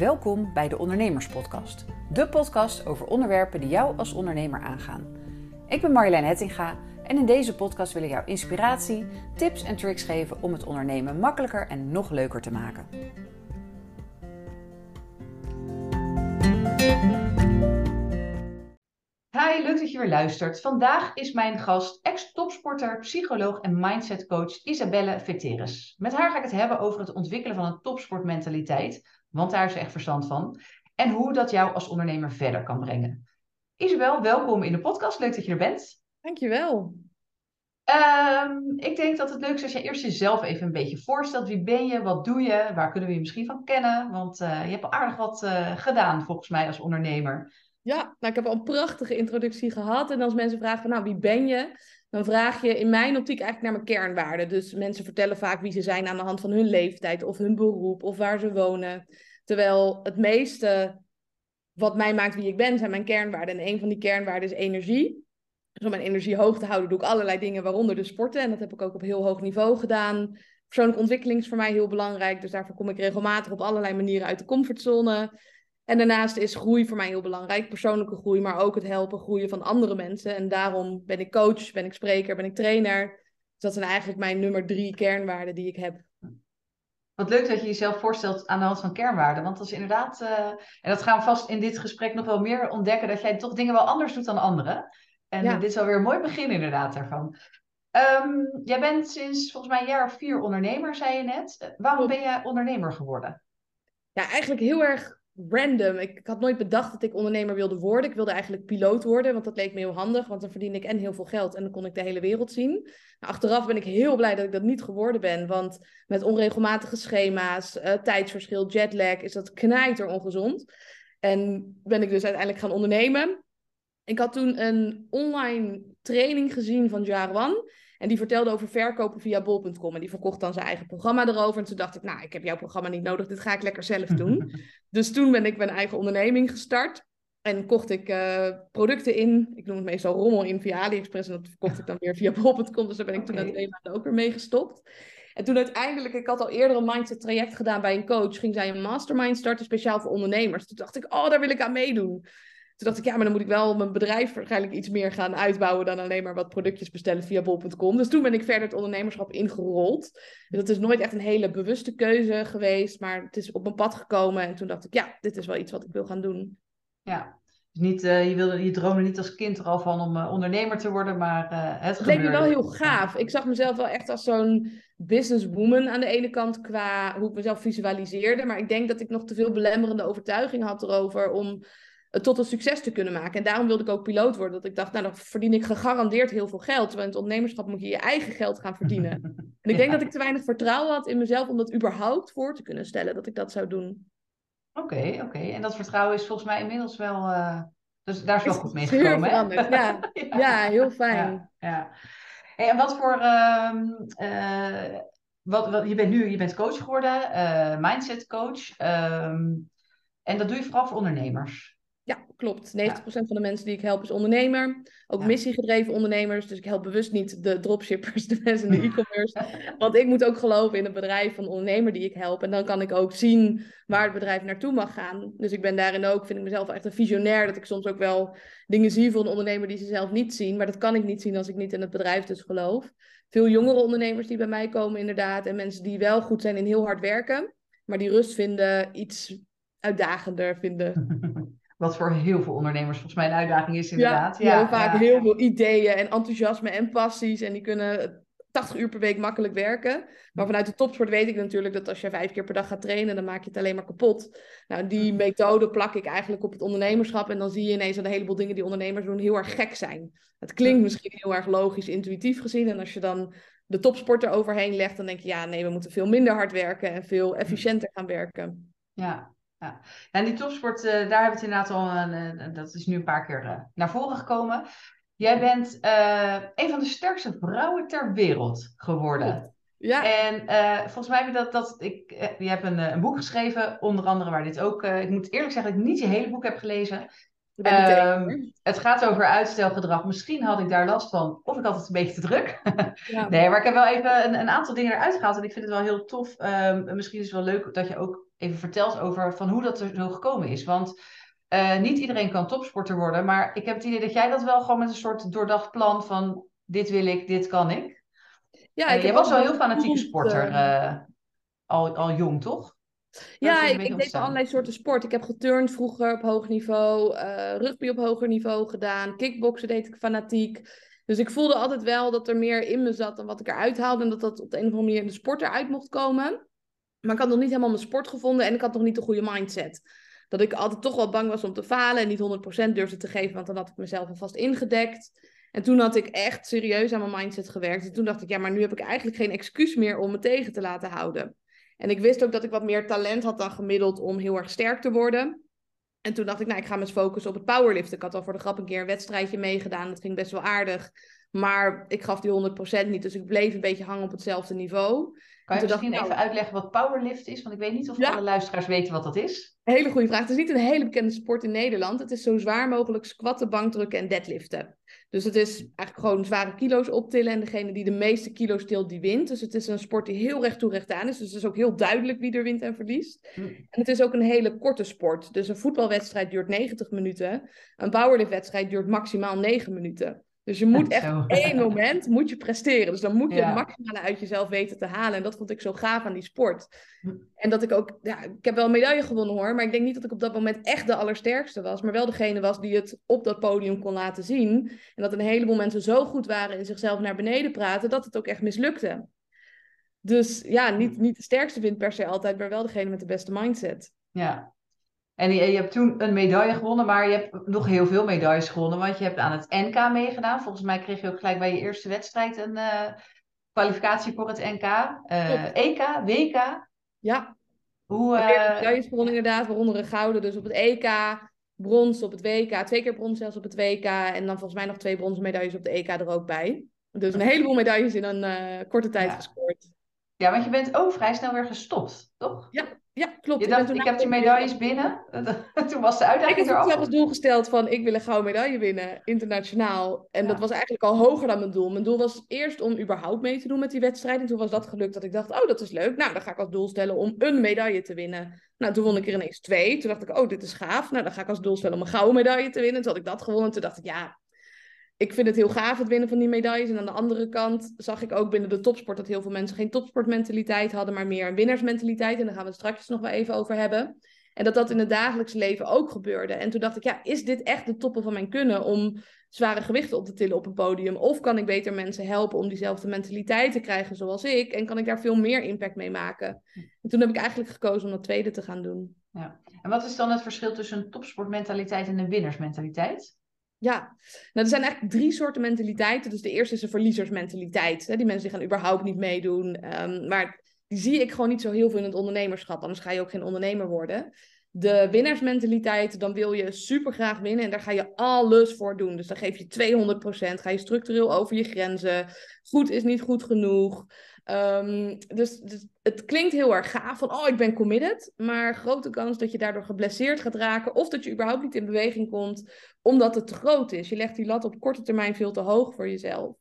Welkom bij de Ondernemerspodcast. De podcast over onderwerpen die jou als ondernemer aangaan. Ik ben Marjolein Hettinga en in deze podcast wil ik jou inspiratie, tips en tricks geven om het ondernemen makkelijker en nog leuker te maken. Hi, leuk dat je weer luistert. Vandaag is mijn gast ex-topsporter, psycholoog en mindsetcoach Isabelle Veteris. Met haar ga ik het hebben over het ontwikkelen van een topsportmentaliteit, want daar is echt verstand van, en hoe dat jou als ondernemer verder kan brengen. Isabel, welkom in de podcast. Leuk dat je er bent. Dankjewel. Um, ik denk dat het leuk is als je eerst jezelf even een beetje voorstelt. Wie ben je? Wat doe je? Waar kunnen we je misschien van kennen? Want uh, je hebt al aardig wat uh, gedaan volgens mij als ondernemer. Ja, nou, ik heb al een prachtige introductie gehad. En als mensen vragen van, nou, wie ben je? Dan vraag je in mijn optiek eigenlijk naar mijn kernwaarden. Dus mensen vertellen vaak wie ze zijn aan de hand van hun leeftijd of hun beroep of waar ze wonen. Terwijl het meeste wat mij maakt wie ik ben, zijn mijn kernwaarden. En een van die kernwaarden is energie. Dus om mijn energie hoog te houden, doe ik allerlei dingen, waaronder de sporten. En dat heb ik ook op heel hoog niveau gedaan. Persoonlijke ontwikkeling is voor mij heel belangrijk. Dus daarvoor kom ik regelmatig op allerlei manieren uit de comfortzone. En daarnaast is groei voor mij heel belangrijk. Persoonlijke groei, maar ook het helpen groeien van andere mensen. En daarom ben ik coach, ben ik spreker, ben ik trainer. Dus dat zijn eigenlijk mijn nummer drie kernwaarden die ik heb. Wat leuk dat je jezelf voorstelt aan de hand van kernwaarden. Want dat is inderdaad, uh, en dat gaan we vast in dit gesprek nog wel meer ontdekken, dat jij toch dingen wel anders doet dan anderen. En ja. dit is alweer een mooi begin inderdaad daarvan. Um, jij bent sinds volgens mij een jaar of vier ondernemer, zei je net. Waarom ben je ondernemer geworden? Ja, eigenlijk heel erg random. Ik, had nooit bedacht dat ik ondernemer wilde worden. Ik wilde eigenlijk piloot worden, want dat leek me heel handig. Want dan verdiende ik en heel veel geld en dan kon ik de hele wereld zien. Nou, achteraf ben ik heel blij dat ik dat niet geworden ben. Want met onregelmatige schema's, uh, tijdsverschil, jetlag, is dat knijter ongezond. En ben ik dus uiteindelijk gaan ondernemen. Ik had toen een online training gezien van Jarwan. En die vertelde over verkopen via bol.com. En die verkocht dan zijn eigen programma erover. En toen dacht ik, nou, ik heb jouw programma niet nodig. Dit ga ik lekker zelf doen. dus toen ben ik mijn eigen onderneming gestart. En kocht ik uh, producten in. Ik noem het meestal rommel in via AliExpress. En dat verkocht ik dan weer via bol.com. Dus daar ben ik toen na twee maanden ook weer mee gestopt. En toen uiteindelijk, ik had al eerder een mindset traject gedaan bij een coach. Ging zij een mastermind starten speciaal voor ondernemers. Toen dacht ik, oh, daar wil ik aan meedoen. Toen dacht ik, ja, maar dan moet ik wel mijn bedrijf waarschijnlijk iets meer gaan uitbouwen dan alleen maar wat productjes bestellen via bol.com. Dus toen ben ik verder het ondernemerschap ingerold. Dus dat is nooit echt een hele bewuste keuze geweest, maar het is op mijn pad gekomen. En toen dacht ik, ja, dit is wel iets wat ik wil gaan doen. Ja, dus niet, uh, je, wilde, je droomde niet als kind er al van om uh, ondernemer te worden, maar uh, het Het leek me wel heel gaaf. Ik zag mezelf wel echt als zo'n businesswoman aan de ene kant qua hoe ik mezelf visualiseerde. Maar ik denk dat ik nog te veel belemmerende overtuiging had erover om het tot een succes te kunnen maken. En daarom wilde ik ook piloot worden. Dat ik dacht, nou dan verdien ik gegarandeerd heel veel geld. Terwijl in het ondernemerschap moet je je eigen geld gaan verdienen. en ik denk dat ik te weinig vertrouwen had in mezelf om dat überhaupt voor te kunnen stellen. Dat ik dat zou doen. Oké, okay, oké. Okay. En dat vertrouwen is volgens mij inmiddels wel... Uh... Dus daar is wel goed mee gekomen, hè? Ja. ja. ja, heel fijn. Ja, en wat voor... Uh, uh, wat, wat, je bent nu je bent coach geworden, uh, mindset coach. Um, en dat doe je vooral voor ondernemers. Ja, klopt. 90% van de mensen die ik help is ondernemer. Ook ja. missiegedreven ondernemers. Dus ik help bewust niet de dropshippers, de mensen in de e-commerce. Want ik moet ook geloven in het bedrijf van de ondernemer die ik help. En dan kan ik ook zien waar het bedrijf naartoe mag gaan. Dus ik ben daarin ook, vind ik mezelf echt een visionair. Dat ik soms ook wel dingen zie van een ondernemer die ze zelf niet zien. Maar dat kan ik niet zien als ik niet in het bedrijf dus geloof. Veel jongere ondernemers die bij mij komen inderdaad. En mensen die wel goed zijn in heel hard werken. Maar die rust vinden, iets uitdagender vinden. Wat voor heel veel ondernemers volgens mij een uitdaging is inderdaad. Ja, ja, vaak heel veel ideeën en enthousiasme en passies. En die kunnen 80 uur per week makkelijk werken. Maar vanuit de topsport weet ik natuurlijk dat als je vijf keer per dag gaat trainen, dan maak je het alleen maar kapot. Nou, die methode plak ik eigenlijk op het ondernemerschap. En dan zie je ineens dat een heleboel dingen die ondernemers doen heel erg gek zijn. Het klinkt misschien heel erg logisch, intuïtief gezien. En als je dan de topsport er overheen legt, dan denk je, ja, nee, we moeten veel minder hard werken en veel efficiënter gaan werken. Ja, ja. En die topsport, uh, daar hebben we het inderdaad al, uh, dat is nu een paar keer naar voren gekomen. Jij bent een van de sterkste vrouwen ter wereld geworden. Ja. En volgens mij heb je dat, dat ik, je hebt een, een, boek geschreven, onder andere waar dit ook, ik moet eerlijk zeggen dat ik niet je hele boek heb gelezen. Um, het gaat over uitstelgedrag. Misschien had ik daar last van, of ik had het een beetje te druk. Ja. nee, maar ik heb wel even een, een, aantal dingen eruit gehaald en ik vind het wel heel tof. Um, misschien is het wel leuk dat je ook even vertelt over van hoe dat er zo gekomen is. Want uh, niet iedereen kan topsporter worden, maar ik heb het idee dat jij dat wel gewoon met een soort doordacht plan van dit wil ik, dit kan ik. Ja, uh, jij was wel heel fanatieke sporter, uh, al, al jong, toch? Ja, ik, ik deed allerlei soorten sport. Ik heb geturnd vroeger op hoog niveau, rugby op hoger niveau gedaan, kickboksen deed ik fanatiek. Dus ik voelde altijd wel dat er meer in me zat dan wat ik eruit haalde. En dat dat op de een of andere manier in de sport eruit mocht komen. Maar ik had nog niet helemaal mijn sport gevonden en ik had nog niet de goede mindset. Dat ik altijd toch wel bang was om te falen en niet 100% durfde te geven, want dan had ik mezelf alvast ingedekt. En toen had ik echt serieus aan mijn mindset gewerkt. En toen dacht ik, ja, maar nu heb ik eigenlijk geen excuus meer om me tegen te laten houden. En ik wist ook dat ik wat meer talent had dan gemiddeld om heel erg sterk te worden. En toen dacht ik, nou, ik ga me eens focussen op het powerliften. Ik had al voor de grap een keer een wedstrijdje meegedaan. Dat ging best wel aardig. Maar ik gaf die 100% niet. Dus ik bleef een beetje hangen op hetzelfde niveau. Kan je misschien even nou, uitleggen wat powerlift is? Want ik weet niet of alle luisteraars weten wat dat is. Hele goede vraag. Het is niet een hele bekende sport in Nederland. Het is zo zwaar mogelijk squatten, bankdrukken en deadliften. Dus het is eigenlijk gewoon zware kilo's optillen. En degene die de meeste kilo's tilt, die wint. Dus het is een sport die heel recht toe recht aan is. Dus het is ook heel duidelijk wie er wint en verliest. Hm. En het is ook een hele korte sport. Dus een voetbalwedstrijd duurt 90 minuten. Een powerliftwedstrijd duurt maximaal 9 minuten. Dus je moet echt op één moment moet je presteren. Dus dan moet je het maximale uit jezelf weten te halen. En dat vond ik zo gaaf aan die sport. Hm. En dat ik ook, ja, ik heb wel een medaille gewonnen hoor. Maar ik denk niet dat ik op dat moment echt de allersterkste was. Maar wel degene was die het op dat podium kon laten zien. En dat een heleboel mensen zo goed waren in zichzelf naar beneden praten. Dat het ook echt mislukte. Dus ja, niet, niet de sterkste vindt per se altijd. Maar wel degene met de beste mindset. Ja, en je, je, hebt toen een medaille gewonnen, maar je hebt nog heel veel medailles gewonnen. Want je hebt aan het NK meegedaan. Volgens mij kreeg je ook gelijk bij je eerste wedstrijd een uh, kwalificatie voor het NK. Uh, eh, EK, WK. Ja. Hoe, uh... medailles gewonnen inderdaad, waaronder een gouden. Dus op het EK, brons op het WK. Twee keer brons zelfs op het WK. En dan volgens mij nog twee bronzen medailles op de EK er ook bij. Dus een heleboel medailles in een korte tijd gescoord. Ja, want je bent ook vrij snel weer gestopt, toch? Ja, ja, klopt. Je dacht, ik heb die medailles binnen. Toen was de uitdaging eraf. Ik had zelf als doel gesteld van, ik wil een gouden medaille winnen, internationaal. En dat was eigenlijk al hoger dan mijn doel. Mijn doel was eerst om überhaupt mee te doen met die wedstrijd. En toen was dat gelukt dat ik dacht, oh, dat is leuk. Nou, dan ga ik als doel stellen om een medaille te winnen. Nou, toen won ik er ineens twee. Toen dacht ik, oh, dit is gaaf. Nou, dan ga ik als doel stellen om een gouden medaille te winnen. Toen had ik dat gewonnen. Toen dacht ik, ja, ik vind het heel gaaf het winnen van die medailles. En aan de andere kant zag ik ook binnen de topsport dat heel veel mensen geen topsportmentaliteit hadden, maar meer een winnaarsmentaliteit. En daar gaan we het straks nog wel even over hebben. En dat dat in het dagelijks leven ook gebeurde. En toen dacht ik, ja, is dit echt de toppen van mijn kunnen om zware gewichten op te tillen op een podium? Of kan ik beter mensen helpen om diezelfde mentaliteit te krijgen zoals ik? En kan ik daar veel meer impact mee maken? En toen heb ik eigenlijk gekozen om dat tweede te gaan doen. Ja. En wat is dan het verschil tussen een topsportmentaliteit en een winnaarsmentaliteit? Ja, nou, er zijn eigenlijk drie soorten mentaliteiten. Dus de eerste is een verliezersmentaliteit. Hè? Die mensen die gaan überhaupt niet meedoen. Um, maar die zie ik gewoon niet zo heel veel in het ondernemerschap. Anders ga je ook geen ondernemer worden. De winnaarsmentaliteit, dan wil je super graag winnen en daar ga je alles voor doen. Dus dan geef je 200%, ga je structureel over je grenzen. Goed is niet goed genoeg. Um, dus, dus, het klinkt heel erg gaaf van, oh, ik ben committed. Maar grote kans dat je daardoor geblesseerd gaat raken. Of dat je überhaupt niet in beweging komt, omdat het te groot is. Je legt die lat op korte termijn veel te hoog voor jezelf.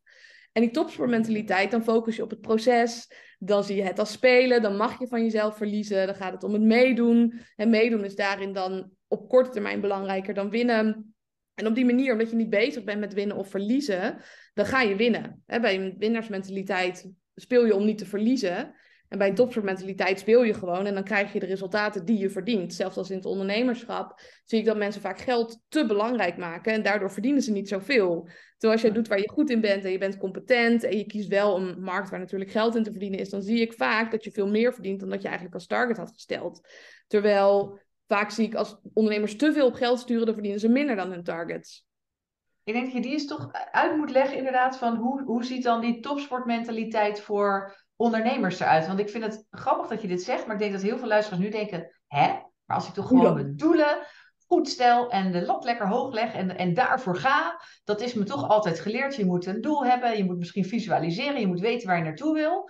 En die topsportmentaliteit, dan focus je op het proces. Dan zie je het als spelen. Dan mag je van jezelf verliezen. Dan gaat het om het meedoen. En meedoen is daarin dan op korte termijn belangrijker dan winnen. En op die manier, omdat je niet bezig bent met winnen of verliezen, dan ga je winnen. bij een winnaarsmentaliteit speel je om niet te verliezen. En bij een topsportmentaliteit speel je gewoon en dan krijg je de resultaten die je verdient. Zelfs als in het ondernemerschap zie ik dat mensen vaak geld te belangrijk maken en daardoor verdienen ze niet zoveel. Terwijl als jij doet waar je goed in bent en je bent competent en je kiest wel een markt waar natuurlijk geld in te verdienen is, dan zie ik vaak dat je veel meer verdient dan dat je eigenlijk als target had gesteld. Terwijl vaak zie ik als ondernemers te veel op geld sturen, dan verdienen ze minder dan hun targets. Ik denk dat je die eens toch uit moet leggen, inderdaad, van hoe, hoe ziet dan die topsportmentaliteit voor ondernemers eruit? Want ik vind het grappig dat je dit zegt, maar ik denk dat heel veel luisteraars nu denken, hè? Maar als ik toch gewoon mijn doelen goed stel en de lat lekker hoog leg en, en daarvoor ga, dat is me toch altijd geleerd. Je moet een doel hebben, je moet misschien visualiseren, je moet weten waar je naartoe wil.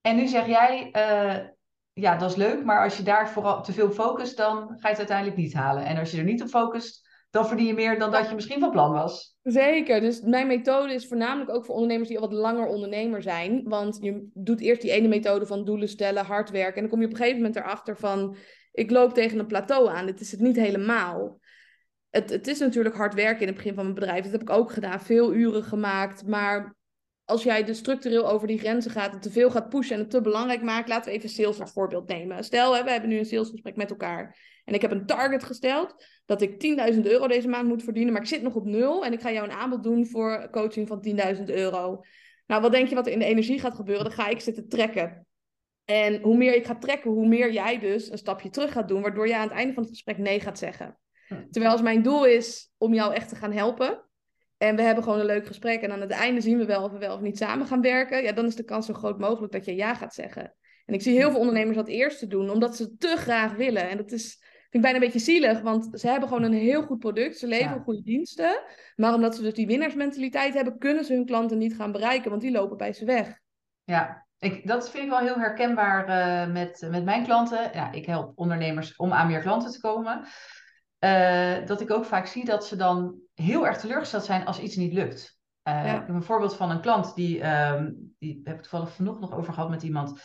En nu zeg jij, uh, ja, dat is leuk, maar als je daar vooral te veel focust, dan ga je het uiteindelijk niet halen. En als je er niet op focust, dan verdien je meer dan dat je misschien van plan was. Zeker. Dus mijn methode is voornamelijk ook voor ondernemers die al wat langer ondernemer zijn. Want je doet eerst die ene methode van doelen stellen, hard werken. En dan kom je op een gegeven moment erachter van, ik loop tegen een plateau aan. Dit is het niet helemaal. Het, het is natuurlijk hard werken in het begin van mijn bedrijf. Dat heb ik ook gedaan. Veel uren gemaakt. Maar als jij dus structureel over die grenzen gaat en te veel gaat pushen en het te belangrijk maakt, laten we even sales als voorbeeld nemen. Stel, hè, we hebben nu een salesgesprek met elkaar en ik heb een target gesteld dat ik 10.000 euro deze maand moet verdienen, maar ik zit nog op nul en ik ga jou een aanbod doen voor coaching van 10.000 euro. Nou, wat denk je wat er in de energie gaat gebeuren? Dan ga ik zitten trekken. En hoe meer ik ga trekken, hoe meer jij dus een stapje terug gaat doen, waardoor je aan het einde van het gesprek nee gaat zeggen. Hm. Terwijl als mijn doel is om jou echt te gaan helpen, en we hebben gewoon een leuk gesprek. En aan het einde zien we wel of we wel of niet samen gaan werken. Ja, dan is de kans zo groot mogelijk dat je ja gaat zeggen. En ik zie heel veel ondernemers dat eerst te doen, omdat ze te graag willen. En dat is, vind ik bijna een beetje zielig, want ze hebben gewoon een heel goed product. Ze leveren goede diensten. Maar omdat ze dus die winnaarsmentaliteit hebben, kunnen ze hun klanten niet gaan bereiken, want die lopen bij ze weg. Ja, ik, dat vind ik wel heel herkenbaar uh, met, met mijn klanten. Ja, ik help ondernemers om aan meer klanten te komen. Uh, dat ik ook vaak zie dat ze dan heel erg teleurgesteld zijn als iets niet lukt. Uh, Ik heb een voorbeeld van een klant, die, um, die heb ik toevallig vanochtend nog over gehad met iemand.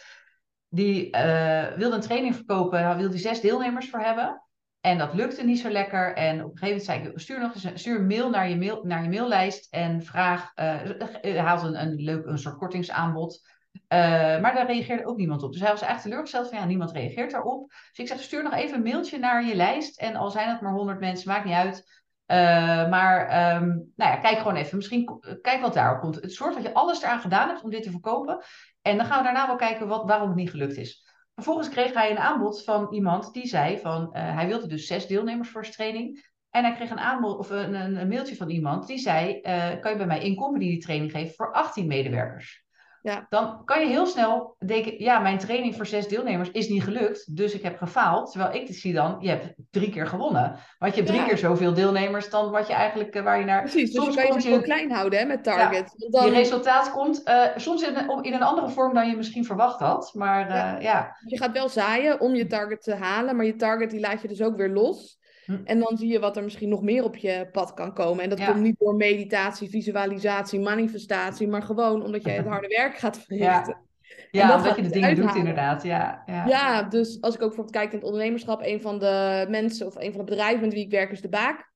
Die uh, wilde een training verkopen, hij wilde zes deelnemers voor hebben. En dat lukte niet zo lekker. En op een gegeven moment zei ik, stuur nog een, mail naar je, mail, naar je maillijst en vraag, uh, haal een, een leuk een soort kortingsaanbod. Uh, maar daar reageerde ook niemand op. Dus hij was eigenlijk teleurgesteld van ja, niemand reageert daarop. Dus ik zeg, stuur nog even een mailtje naar je lijst. En al zijn het maar honderd mensen, maakt niet uit. Uh, maar um, nou ja, kijk gewoon even. Misschien kijk wat daarop komt. Het soort dat je alles eraan gedaan hebt om dit te verkopen. En dan gaan we daarna wel kijken wat, waarom het niet gelukt is. Vervolgens kreeg hij een aanbod van iemand die zei van uh, hij wilde dus zes deelnemers voor zijn training. En hij kreeg een aanbod of een, een, mailtje van iemand die zei: kan je bij mij in company die training geven voor 18 medewerkers? Ja. Dan kan je heel snel denken, ja, mijn training voor zes deelnemers is niet gelukt, dus ik heb gefaald. Terwijl ik zie dan, je hebt drie keer gewonnen. Want je hebt drie keer zoveel deelnemers dan wat je eigenlijk, uh, waar je naar... Precies, dus soms kan je het je... klein houden hè, met target. Ja, dan... Je resultaat komt uh, soms in een, in een andere vorm dan je misschien verwacht had. Maar uh, ja. ja. Je gaat wel zaaien om je target te halen, maar je target die laat je dus ook weer los. Hm. En dan zie je wat er misschien nog meer op je pad kan komen. En dat komt niet door meditatie, visualisatie, manifestatie, maar gewoon omdat jij het harde werk gaat verrichten. Ja, dat je de dingen doet inderdaad. Ja, ja. ja, dus als ik ook bijvoorbeeld kijk in het ondernemerschap, een van de mensen of een van de bedrijven met wie ik werk is de Baak.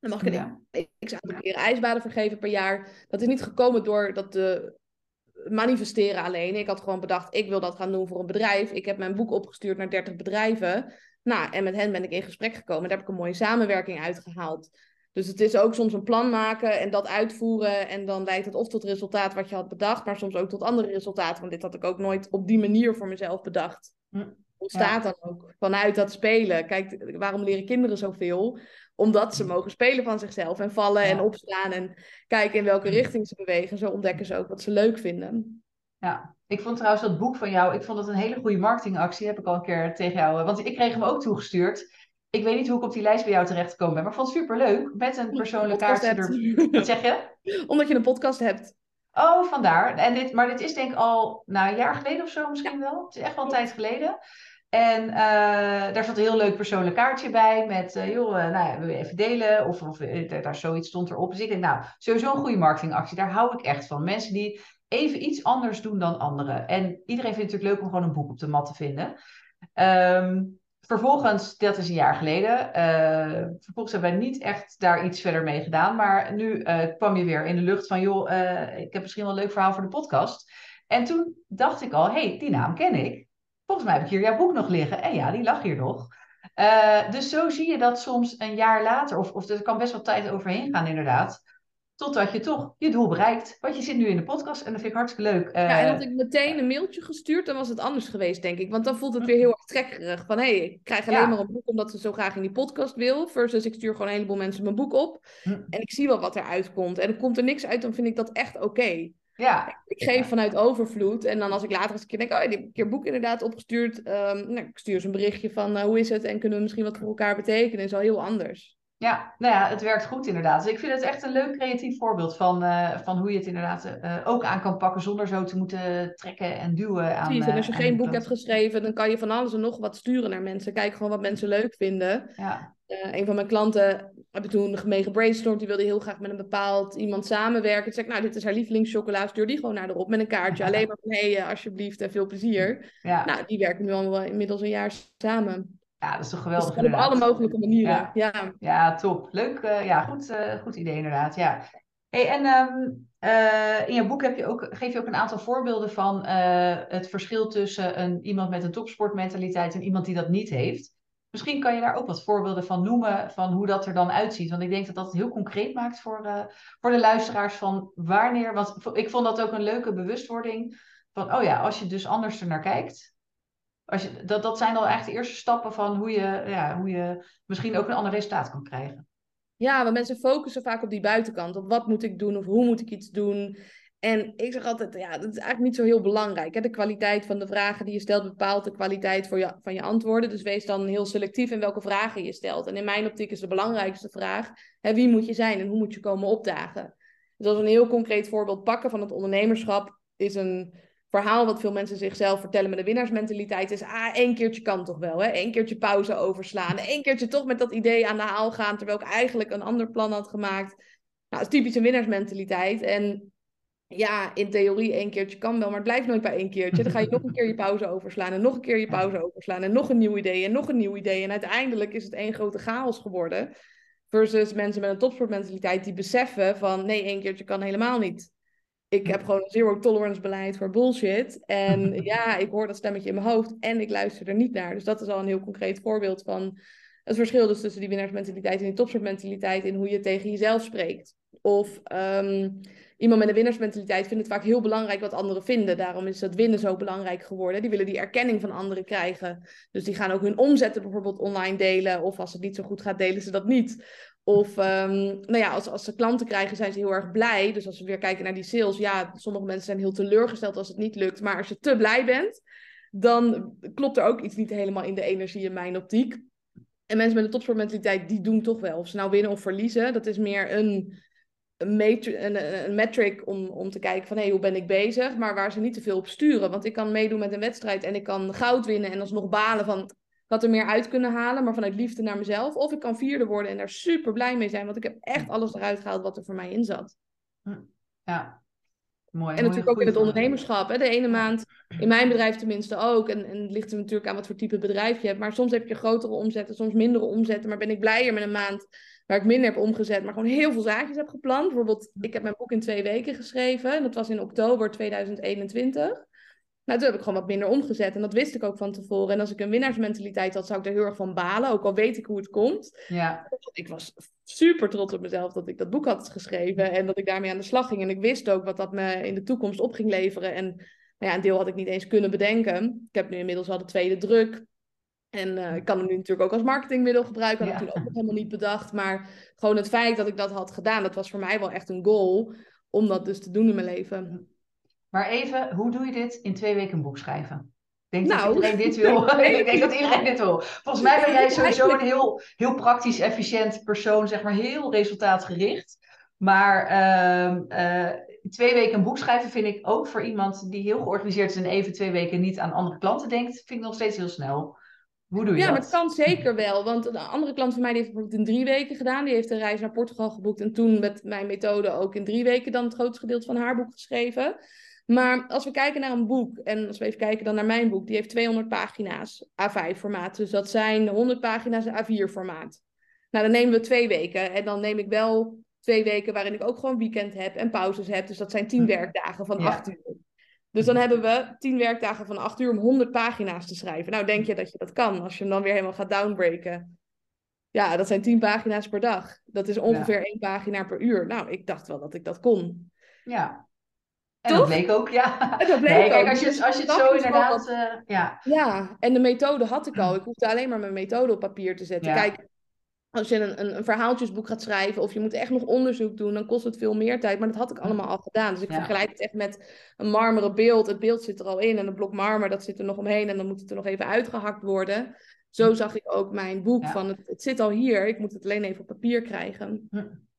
Dan mag ik een ja. ik zou een keer ijsbaden vergeven per jaar. Dat is niet gekomen door dat de manifesteren alleen. Ik had gewoon bedacht, ik wil dat gaan doen voor een bedrijf. Ik heb mijn boek opgestuurd naar 30 bedrijven. Nou, en met hen ben ik in gesprek gekomen. Daar heb ik een mooie samenwerking uitgehaald. Dus het is ook soms een plan maken en dat uitvoeren. En dan leidt het of tot resultaat wat je had bedacht, maar soms ook tot andere resultaten. Want dit had ik ook nooit op die manier voor mezelf bedacht. Hm. Ontstaat ja. dan ook vanuit dat spelen. Kijk, waarom leren kinderen zoveel? Omdat ze mogen spelen van zichzelf en vallen ja. en opstaan en kijken in welke hm. richting ze bewegen. Zo ontdekken ze ook wat ze leuk vinden. Ja, ik vond trouwens dat boek van jou, ik vond het een hele goede marketingactie. Heb ik al een keer tegen jou, want ik kreeg hem ook toegestuurd. Ik weet niet hoe ik op die lijst bij jou terecht gekomen ben, maar ik vond het superleuk. Met een persoonlijk kaartje. Er... Wat zeg je? Omdat je een podcast hebt. Oh, vandaar. En dit, maar dit is denk ik al nou, een jaar geleden of zo misschien wel. Het is echt wel een tijd geleden. En uh, daar zat een heel leuk persoonlijk kaartje bij met, uh, joh, uh, nou ja, wil je even delen? Of, of daar zoiets stond erop. Dus ik denk, nou, sowieso een goede marketingactie. Daar hou ik echt van. Mensen die even iets anders doen dan anderen. En iedereen vindt het natuurlijk leuk om gewoon een boek op de mat te vinden. Um, vervolgens, dat is een jaar geleden, uh, vervolgens hebben wij niet echt daar iets verder mee gedaan. Maar nu uh, kwam je weer in de lucht van, joh, uh, ik heb misschien wel een leuk verhaal voor de podcast. En toen dacht ik al, hey, die naam ken ik. Volgens mij heb ik hier jouw boek nog liggen. En ja, die lag hier nog. dus zo zie je dat soms een jaar later, of, of er kan best wel tijd overheen gaan inderdaad. Totdat je toch je doel bereikt. Want je zit nu in de podcast en dat vind ik hartstikke leuk. Ja, en had ik meteen een mailtje gestuurd, dan was het anders geweest, denk ik. Want dan voelt het weer heel erg trekkerig. Van hé, hey, ik krijg alleen maar een boek omdat ze zo graag in die podcast wil. Versus ik stuur gewoon een heleboel mensen mijn boek op. Hm. En ik zie wel wat eruit komt. En er komt er niks uit, dan vind ik dat echt oké. Ja. Ik geef vanuit overvloed. En dan als ik later eens een keer denk, oh, ik heb een keer boek inderdaad opgestuurd. Um, nou, ik stuur ze een berichtje van, uh, hoe is het? En kunnen we misschien wat voor elkaar betekenen? Is al heel anders. Ja, nou ja, het werkt goed inderdaad. Dus ik vind het echt een leuk creatief voorbeeld van, uh, van hoe je het inderdaad uh, ook aan kan pakken zonder zo te moeten trekken en duwen. Aan, Precies, en als je geen boek hebt geschreven, dan kan je van alles en nog wat sturen naar mensen. Kijk gewoon wat mensen leuk vinden. Ja. Uh, een van mijn klanten hebben toen mee gebrainstormd. Die wilde heel graag met een bepaald iemand samenwerken. Toen zei ik, nou, dit is haar lievelingschocola. Stuur die gewoon naar erop met een kaartje. Alleen maar van, hé, hey, alsjeblieft en veel plezier. Ja. Nou, die werken nu al inmiddels een jaar samen. Ja, dat is toch geweldig. Dus op alle mogelijke manieren. Ja, ja. top. Leuk. Uh, ja, goed, uh, goed idee inderdaad. Ja. Hey, en um, uh, in je boek heb je ook, geef je ook een aantal voorbeelden van het verschil tussen een, iemand met een topsportmentaliteit en iemand die dat niet heeft. Misschien kan je daar ook wat voorbeelden van noemen, van hoe dat er dan uitziet. Want ik denk dat dat het heel concreet maakt voor, voor de luisteraars van wanneer. Want ik vond dat ook een leuke bewustwording van, oh ja, als je dus anders er naar kijkt, als je, dat, dat zijn al echt de eerste stappen van hoe je, ja, hoe je misschien ook een ander resultaat kan krijgen. Ja, want mensen focussen vaak op die buitenkant. Op wat moet ik doen of hoe moet ik iets doen. En ik zeg altijd, ja, dat is eigenlijk niet zo heel belangrijk. Hè? De kwaliteit van de vragen die je stelt bepaalt de kwaliteit voor je, van je antwoorden. Dus wees dan heel selectief in welke vragen je stelt. En in mijn optiek is de belangrijkste vraag, hè, wie moet je zijn en hoe moet je komen opdagen? Dus als een heel concreet voorbeeld pakken van het ondernemerschap, is een verhaal wat veel mensen zichzelf vertellen met de winnaarsmentaliteit is, ah, één keertje kan toch wel, hè? Eén keertje pauze overslaan, één keertje toch met dat idee aan de haal gaan, terwijl ik eigenlijk een ander plan had gemaakt. Nou, dat is typisch een winnaarsmentaliteit. En ja, in theorie één keertje kan wel, maar het blijft nooit bij één keertje. Dan ga je nog een keer je pauze overslaan en nog een keer je pauze overslaan en nog een nieuw idee en nog een nieuw idee. En uiteindelijk is het één grote chaos geworden. Versus mensen met een topsportmentaliteit die beseffen van nee, één keertje kan helemaal niet ik heb gewoon een zero tolerance beleid voor bullshit. En ja, ik hoor dat stemmetje in mijn hoofd en ik luister er niet naar. Dus dat is al een heel concreet voorbeeld van het verschil dus tussen die winnaarsmentaliteit en die topsportmentaliteit in hoe je tegen jezelf spreekt. Of ehm, iemand met een winnaarsmentaliteit vindt het vaak heel belangrijk wat anderen vinden. Daarom is dat winnen zo belangrijk geworden. Die willen die erkenning van anderen krijgen. Dus die gaan ook hun omzetten bijvoorbeeld online delen. Of als het niet zo goed gaat, delen ze dat niet. Of um, nou ja, als, als ze klanten krijgen, zijn ze heel erg blij. Dus als we weer kijken naar die sales, ja, sommige mensen zijn heel teleurgesteld als het niet lukt. Maar als je te blij bent, dan klopt er ook iets niet helemaal in de energie in mijn optiek. En mensen met een topsportmentaliteit, die doen toch wel. Of ze nou winnen of verliezen, dat is meer een, een, een, metric om, om te kijken van hé, hey, hoe ben ik bezig? Maar waar ze niet te veel op sturen. Want ik kan meedoen met een wedstrijd en ik kan goud winnen en alsnog balen van had er meer uit kunnen halen, maar vanuit liefde naar mezelf. Of ik kan vierde worden en daar super blij mee zijn, want ik heb echt alles eruit gehaald wat er voor mij in zat. Ja, Mooi, en natuurlijk ook in het ondernemerschap. Hè? De ene maand, in mijn bedrijf tenminste ook. En, en het ligt er natuurlijk aan wat voor type bedrijf je hebt. Maar soms heb je grotere omzetten, soms mindere omzetten. Maar ben ik blijer met een maand waar ik minder heb omgezet, maar gewoon heel veel zaakjes heb gepland. Bijvoorbeeld, ik heb mijn boek in twee weken geschreven. En dat was in oktober 2021. Nou, toen heb ik gewoon wat minder omgezet. En dat wist ik ook van tevoren. En als ik een winnaarsmentaliteit had, zou ik er heel erg van balen. Ook al weet ik hoe het komt. Ja. Ik was super trots op mezelf dat ik dat boek had geschreven. En dat ik daarmee aan de slag ging. En ik wist ook wat dat me in de toekomst op ging leveren. En nou ja, een deel had ik niet eens kunnen bedenken. Ik heb nu inmiddels al de tweede druk. En uh, ik kan hem nu natuurlijk ook als marketingmiddel gebruiken. Dat had ik toen ook nog helemaal niet bedacht. Maar gewoon het feit dat ik dat had gedaan, dat was voor mij wel echt een goal. Om dat dus te doen in mijn leven. Maar even, hoe doe je dit in twee weken een boek schrijven? Ik denk nou, dat iedereen dit wil. ik denk dat iedereen dit wil. Volgens mij ben jij sowieso een heel, heel praktisch, efficiënt persoon, zeg maar heel resultaatgericht. Maar uh, twee weken een boek schrijven vind ik ook voor iemand die heel georganiseerd is en even twee weken niet aan andere klanten denkt, vind ik nog steeds heel snel. Hoe doe je ja, dat? maar het kan zeker wel. Want een andere klant van mij die heeft bijvoorbeeld in drie weken gedaan. Die heeft een reis naar Portugal geboekt en toen met mijn methode ook in drie weken dan het grootste gedeelte van haar boek geschreven. Maar als we kijken naar een boek, en als we even kijken dan naar mijn boek, die heeft 200 pagina's A5-formaat. Dus dat zijn 100 pagina's A4-formaat. Nou, dan nemen we twee weken. En dan neem ik wel twee weken waarin ik ook gewoon weekend heb en pauzes heb. Dus dat zijn 10 hm. werkdagen van 8 uur. Dus dan hebben we 10 werkdagen van 8 uur om 100 pagina's te schrijven. Nou, denk je dat je dat kan als je hem dan weer helemaal gaat downbreken? Ja, dat zijn 10 pagina's per dag. Dat is ongeveer één pagina per uur. Nou, ik dacht wel dat ik dat kon. Ja, en dat bleek ook, ja. En dat bleek nee, kijk, als je, als je het zo inderdaad... Uh, ja. ja, en de methode had ik al. Ik hoefde alleen maar mijn methode op papier te zetten. Kijk, als je een, een, een, verhaaltjesboek gaat schrijven of je moet echt nog onderzoek doen, dan kost het veel meer tijd. Maar dat had ik allemaal al gedaan. Dus ik vergelijk het echt met een marmeren beeld. Het beeld zit er al in en een blok marmer, dat zit er nog omheen en dan moet het er nog even uitgehakt worden. Zo zag ik ook mijn boek van het, het zit al hier, ik moet het alleen even op papier krijgen.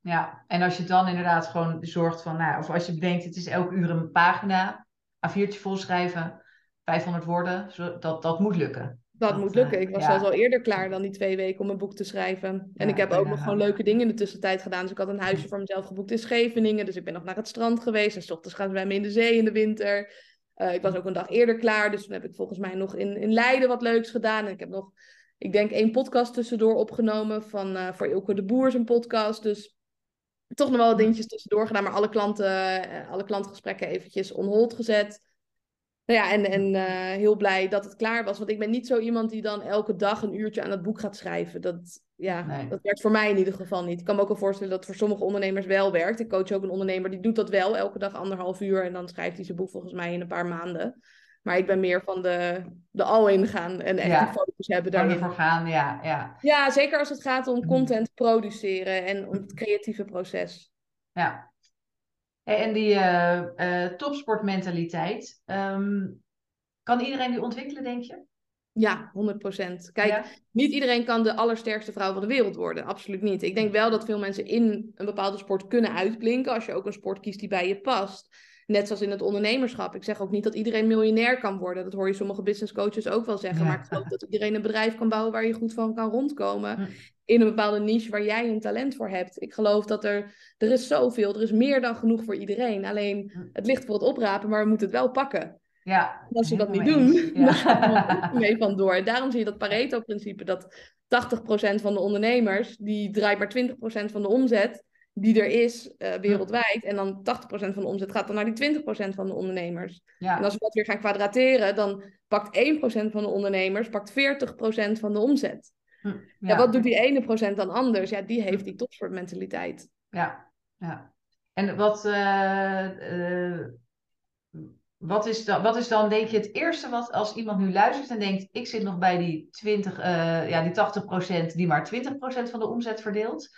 Ja, en als je dan inderdaad gewoon zorgt van, nou, of als je bedenkt, het is elke uur een pagina, A4'tje volschrijven, 500 woorden, dat, dat moet lukken. Dat, moet lukken. Ik was zelfs al eerder klaar dan die twee weken om een boek te schrijven. En ik heb ook nog gewoon leuke dingen in de tussentijd gedaan. Dus ik had een huisje voor mezelf geboekt in Scheveningen. Dus ik ben nog naar het strand geweest. En s ochtends gaan we in de zee in de winter. Uh, ik was ook een dag eerder klaar. Dus toen heb ik volgens mij nog in, in Leiden wat leuks gedaan. En ik heb nog, ik denk, één podcast tussendoor opgenomen. Van, uh, voor Ilke de Boer zijn podcast. Dus toch nog wel wat dingetjes tussendoor gedaan. Maar alle klanten, uh, alle klantengesprekken eventjes on hold gezet. Nou ja, en, en uh, heel blij dat het klaar was. Want ik ben niet zo iemand die dan elke dag een uurtje aan het boek gaat schrijven. Dat, ja, nee. dat werkt voor mij in ieder geval niet. Ik kan me ook wel voorstellen dat het voor sommige ondernemers wel werkt. Ik coach ook een ondernemer die doet dat wel elke dag anderhalf uur. En dan schrijft hij zijn boek volgens mij in een paar maanden. Maar ik ben meer van de, de all-in gaan en echt ja. focus hebben daarin. voor gaan, ja, ja. Ja, zeker als het gaat om content produceren en om het creatieve proces. Ja, en die uh, uh, topsportmentaliteit, um, kan iedereen die ontwikkelen, denk je? Ja, 100% Kijk, ja. niet iedereen kan de allersterkste vrouw van de wereld worden. Absoluut niet. Ik denk wel dat veel mensen in een bepaalde sport kunnen uitblinken. Als je ook een sport kiest die bij je past. Net zoals in het ondernemerschap. Ik zeg ook niet dat iedereen miljonair kan worden. Dat hoor je sommige business coaches ook wel zeggen. Ja. Maar ik geloof dat iedereen een bedrijf kan bouwen waar je goed van kan rondkomen. In een bepaalde niche waar jij een talent voor hebt. Ik geloof dat er, er is zoveel, er is meer dan genoeg voor iedereen. Alleen het ligt voor het oprapen, maar we moeten het wel pakken. Ja, en als we dat niet doen, ja. dan gaan we mee van door. Daarom zie je dat Pareto-principe, dat 80% van de ondernemers, die draait maar 20% van de omzet die er is uh, wereldwijd. En dan 80% van de omzet gaat dan naar die 20% van de ondernemers. Ja. En als we dat weer gaan kwadrateren, dan pakt 1% van de ondernemers pakt 40% van de omzet. Hm, ja. wat doet die ene procent dan anders? Ja, die heeft die topsportmentaliteit. Ja, ja. En wat, uh, uh, wat, is dan, wat is dan, denk je, het eerste wat als iemand nu luistert en denkt: ik zit nog bij die, 20, uh, ja, die 80 procent die maar 20 procent van de omzet verdeelt?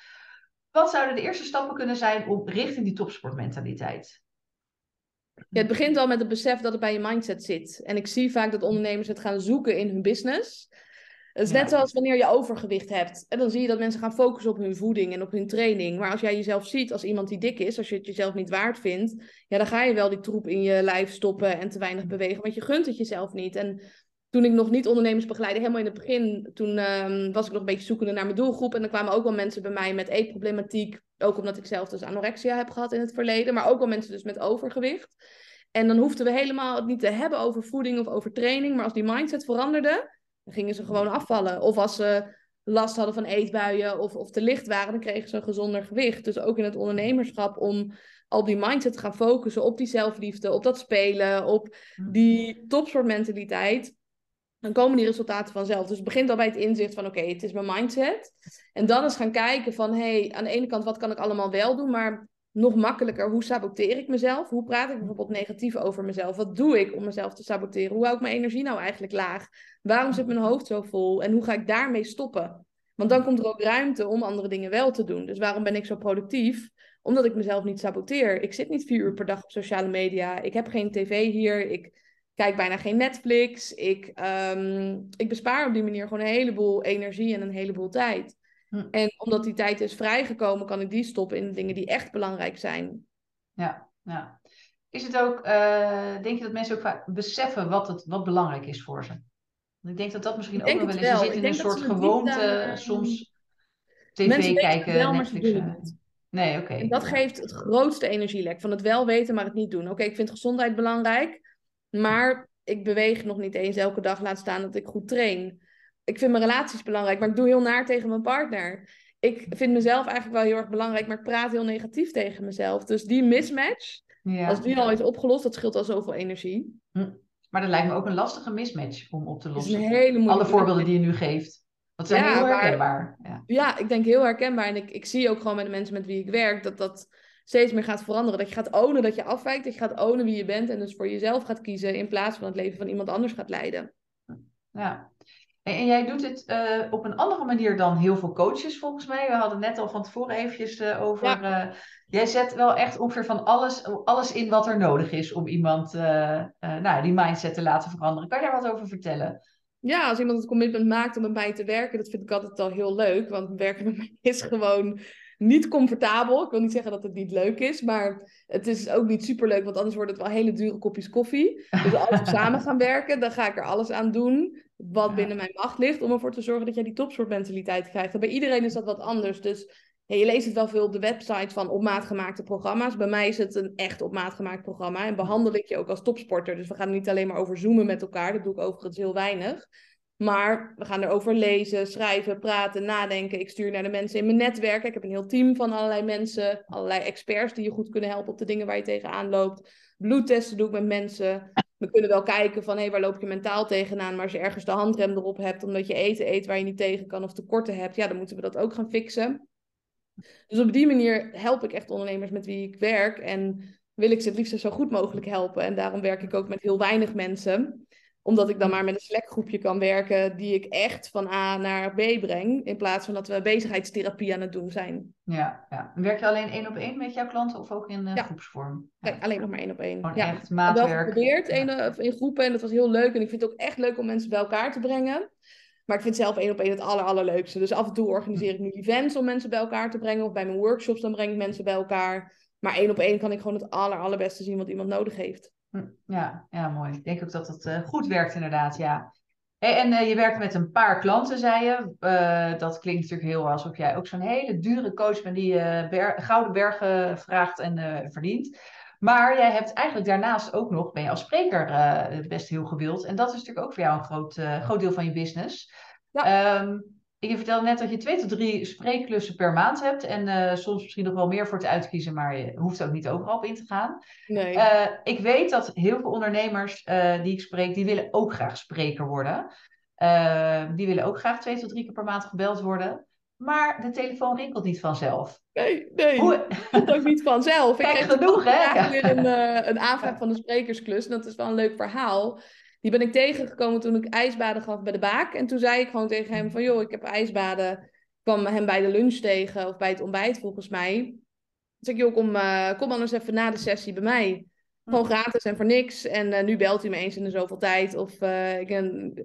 Wat zouden de eerste stappen kunnen zijn om richting die topsportmentaliteit? Ja, het begint al met het besef dat het bij je mindset zit. En ik zie vaak dat ondernemers het gaan zoeken in hun business. Het is net zoals wanneer je overgewicht hebt. En dan zie je dat mensen gaan focussen op hun voeding en op hun training. Maar als jij jezelf ziet als iemand die dik is, als je het jezelf niet waard vindt, ja, dan ga je wel die troep in je lijf stoppen en te weinig bewegen, want je gunt het jezelf niet. En toen ik nog niet ondernemers begeleidde, helemaal in het begin, toen um, was ik nog een beetje zoekende naar mijn doelgroep. En dan kwamen ook wel mensen bij mij met eetproblematiek. Ook omdat ik zelf dus anorexia heb gehad in het verleden. Maar ook wel mensen dus met overgewicht. En dan hoefden we helemaal het niet te hebben over voeding of over training. Maar als die mindset veranderde, dan gingen ze gewoon afvallen. Of als ze last hadden van eetbuien of, of te licht waren, dan kregen ze een gezonder gewicht. Dus ook in het ondernemerschap om op die mindset te gaan focussen, op die zelfliefde, op dat spelen, op die topsportmentaliteit. Dan komen die resultaten vanzelf. Dus het begint al bij het inzicht van oké, het is mijn mindset. En dan eens gaan kijken van hé, hey, aan de ene kant wat kan ik allemaal wel doen, maar nog makkelijker, hoe saboteer ik mezelf? Hoe praat ik bijvoorbeeld negatief over mezelf? Wat doe ik om mezelf te saboteren? Hoe hou ik mijn energie nou eigenlijk laag? Waarom zit mijn hoofd zo vol? En hoe ga ik daarmee stoppen? Want dan komt er ook ruimte om andere dingen wel te doen. Dus waarom ben ik zo productief? Omdat ik mezelf niet saboteer. Ik zit niet vier uur per dag op sociale media. Ik heb geen tv hier. Ik kijk bijna geen Netflix. Ik, um, ik bespaar op die manier gewoon een heleboel energie en een heleboel tijd. Hm. En omdat die tijd is vrijgekomen, kan ik die stoppen in dingen die echt belangrijk zijn. Ja, ja. Is het ook, uh, denk je dat mensen ook vaak beseffen wat, het, wat belangrijk is voor ze? Ik denk dat dat misschien ook nog wel eens. Je zit in een soort gewoonte, soms tv kijken, wel, Netflix. Nee, oké. Okay. Dat geeft het grootste energielek. Van het wel weten, maar het niet doen. Oké, ik vind gezondheid belangrijk, maar ik beweeg nog niet eens elke dag. Laat staan dat ik goed train ik vind mijn relaties belangrijk, maar ik doe heel naar tegen mijn partner. Ik vind mezelf eigenlijk wel heel erg belangrijk, maar ik praat heel negatief tegen mezelf. Dus die mismatch, ja. als die al is opgelost, dat scheelt al zoveel energie. Hm. Maar dat lijkt me ook een lastige mismatch om op te lossen. Is een hele Alle voorbeelden die je nu geeft. Dat zijn heel herkenbaar. Ja. ja, ik denk heel herkenbaar. En ik, ik zie ook gewoon met de mensen met wie ik werk dat dat steeds meer gaat veranderen. Dat je gaat ownen dat je afwijkt. Dat je gaat ownen wie je bent. En dus voor jezelf gaat kiezen in plaats van het leven van iemand anders gaat leiden. Ja, en, jij doet het uh, op een andere manier dan heel veel coaches volgens mij. We hadden net al van tevoren eventjes uh, over. Ja. Uh, jij zet wel echt ongeveer van alles, alles in wat er nodig is om iemand nou, die mindset te laten veranderen. Kan je daar wat over vertellen? Ja, als iemand het commitment maakt om met mij te werken, dat vind ik altijd al heel leuk. Want werken met mij is gewoon niet comfortabel. Ik wil niet zeggen dat het niet leuk is, maar het is ook niet super leuk, want anders wordt het wel hele dure kopjes koffie. Dus als we samen gaan werken, dan ga ik er alles aan doen wat binnen mijn macht ligt om ervoor te zorgen dat jij die topsportmentaliteit krijgt. En bij iedereen is dat wat anders. Dus ja, je leest het wel veel op de website van op maat gemaakte programma's. Bij mij is het een echt op maat gemaakt programma. En behandel ik je ook als topsporter. Dus we gaan niet alleen maar over zoomen met elkaar. Dat doe ik overigens heel weinig. Maar we gaan erover lezen, schrijven, praten, nadenken. Ik stuur naar de mensen in mijn netwerk. Ik heb een heel team van allerlei mensen, allerlei experts die je goed kunnen helpen op de dingen waar je tegenaan loopt. Bloedtesten doe ik met mensen. We kunnen wel kijken van hé, waar loop je mentaal tegenaan? Maar als je ergens de handrem erop hebt omdat je eten eet waar je niet tegen kan of tekorten hebt, ja, dan moeten we dat ook gaan fixen. Dus op die manier help ik echt ondernemers met wie ik werk en wil ik ze het liefst zo goed mogelijk helpen. En daarom werk ik ook met heel weinig mensen omdat ik dan maar met een Slack groepje kan werken die ik echt van A naar B breng. In plaats van dat we bezigheidstherapie aan het doen zijn. Ja, ja. werk je alleen één op één met jouw klanten of ook in uh, groepsvorm? Ja. alleen nog maar één op één. Gewoon ja. echt maatwerk. Ik heb geprobeerd ja. in groepen en dat was heel leuk. En ik vind het ook echt leuk om mensen bij elkaar te brengen. Maar ik vind zelf één op één het aller, allerleukste. Dus af en toe organiseer ik nu events om mensen bij elkaar te brengen. Of bij mijn workshops dan breng ik mensen bij elkaar. Maar één op één kan ik gewoon het aller, allerbeste zien wat iemand nodig heeft. Hm, ja, ja, mooi. Ik denk ook dat het uh, goed werkt inderdaad, ja. en uh, je werkt met een paar klanten, zei je. Uh, dat klinkt natuurlijk heel alsof jij ook zo'n hele dure coach bent die ber gouden bergen vraagt en verdient. Maar jij hebt eigenlijk daarnaast ook nog, ben je als spreker best heel gewild. En dat is natuurlijk ook voor jou een groot, groot deel van je business. Ja. Um, je vertelde net dat je twee tot drie spreekklussen per maand hebt. En uh, soms misschien nog wel meer voor te uitkiezen, maar je hoeft ook niet overal op in te gaan. Nee. Uh, ik weet dat heel veel ondernemers uh, die ik spreek, die willen ook graag spreker worden. die willen ook graag twee tot drie keer per maand gebeld worden. Maar de telefoon rinkelt niet vanzelf. Nee, nee. Hoe... Dat ook niet vanzelf. Kijk, ik genoeg, hè? Ik weer een, een aanvraag van de sprekersklus. En dat is wel een leuk verhaal. Die ben ik tegengekomen toen ik ijsbaden gaf bij de baak. En toen zei ik gewoon tegen hem van, joh, ik heb ijsbaden. Ik kwam hem bij de lunch tegen, of bij het ontbijt volgens mij. Toen zei ik, joh, kom, uh, kom anders even na de sessie bij mij. Gewoon gratis en voor niks. En uh, nu belt hij me eens in de zoveel tijd of uh, ik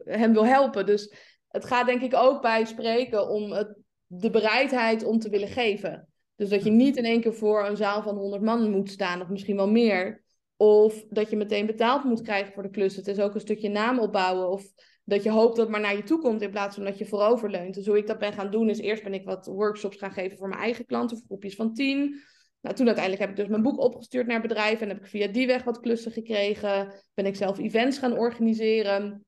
hem wil helpen. Dus het gaat denk ik ook bij spreken om het, de bereidheid om te willen geven. Dus dat je niet in één keer voor een zaal van 100 man moet staan, of misschien wel meer. Of dat je meteen betaald moet krijgen voor de klus. Het is ook een stukje naam opbouwen. Of dat je hoopt dat het maar naar je toe komt in plaats van dat je vooroverleunt. Dus hoe ik dat ben gaan doen is eerst ben ik wat workshops gaan geven voor mijn eigen klanten. Voor groepjes van tien. Nou, toen uiteindelijk heb ik dus mijn boek opgestuurd naar bedrijven. En heb ik via die weg wat klussen gekregen. Ben ik zelf events gaan organiseren.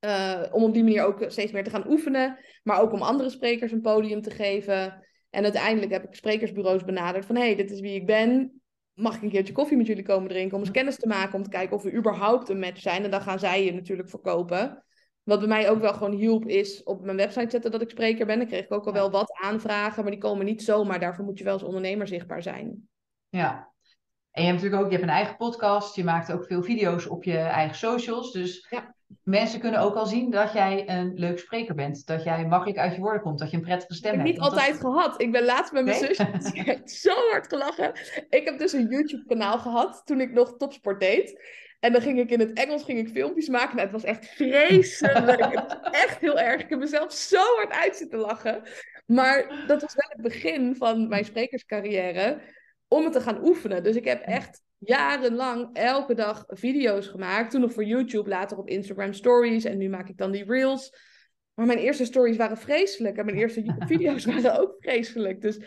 Uh, om op die manier ook steeds meer te gaan oefenen. Maar ook om andere sprekers een podium te geven. En uiteindelijk heb ik sprekersbureaus benaderd van... hé, hey, dit is wie ik ben mag ik een keertje koffie met jullie komen drinken om eens kennis te maken, om te kijken of we überhaupt een match zijn. En dan gaan zij je natuurlijk verkopen. Wat bij mij ook wel gewoon hielp, is op mijn website zetten dat ik spreker ben. Dan kreeg ik ook al wel wat aanvragen, maar die komen niet zomaar. Daarvoor moet je wel als ondernemer zichtbaar zijn. Ja. En je hebt natuurlijk ook je hebt een eigen podcast. Je maakt ook veel video's op je eigen socials. Dus ja mensen kunnen ook al zien dat jij een leuk spreker bent. Dat jij makkelijk uit je woorden komt. Dat je een prettige stem hebt. Ik heb niet altijd gehad. Ik ben laatst met mijn nee? zus zo hard gelachen. Ik heb dus een YouTube kanaal gehad toen ik nog topsport deed. En dan ging ik in het Engels ging ik filmpjes maken. Nou, het was echt vreselijk. het was echt heel erg. Ik heb mezelf zo hard uit zitten lachen. Maar dat was wel het begin van mijn sprekerscarrière. Om het te gaan oefenen. Dus ik heb echt jarenlang elke dag video's gemaakt. Toen nog voor YouTube, later op Instagram Stories. En nu maak ik dan die Reels. Maar mijn eerste stories waren vreselijk. En mijn eerste video's waren ook vreselijk. Dus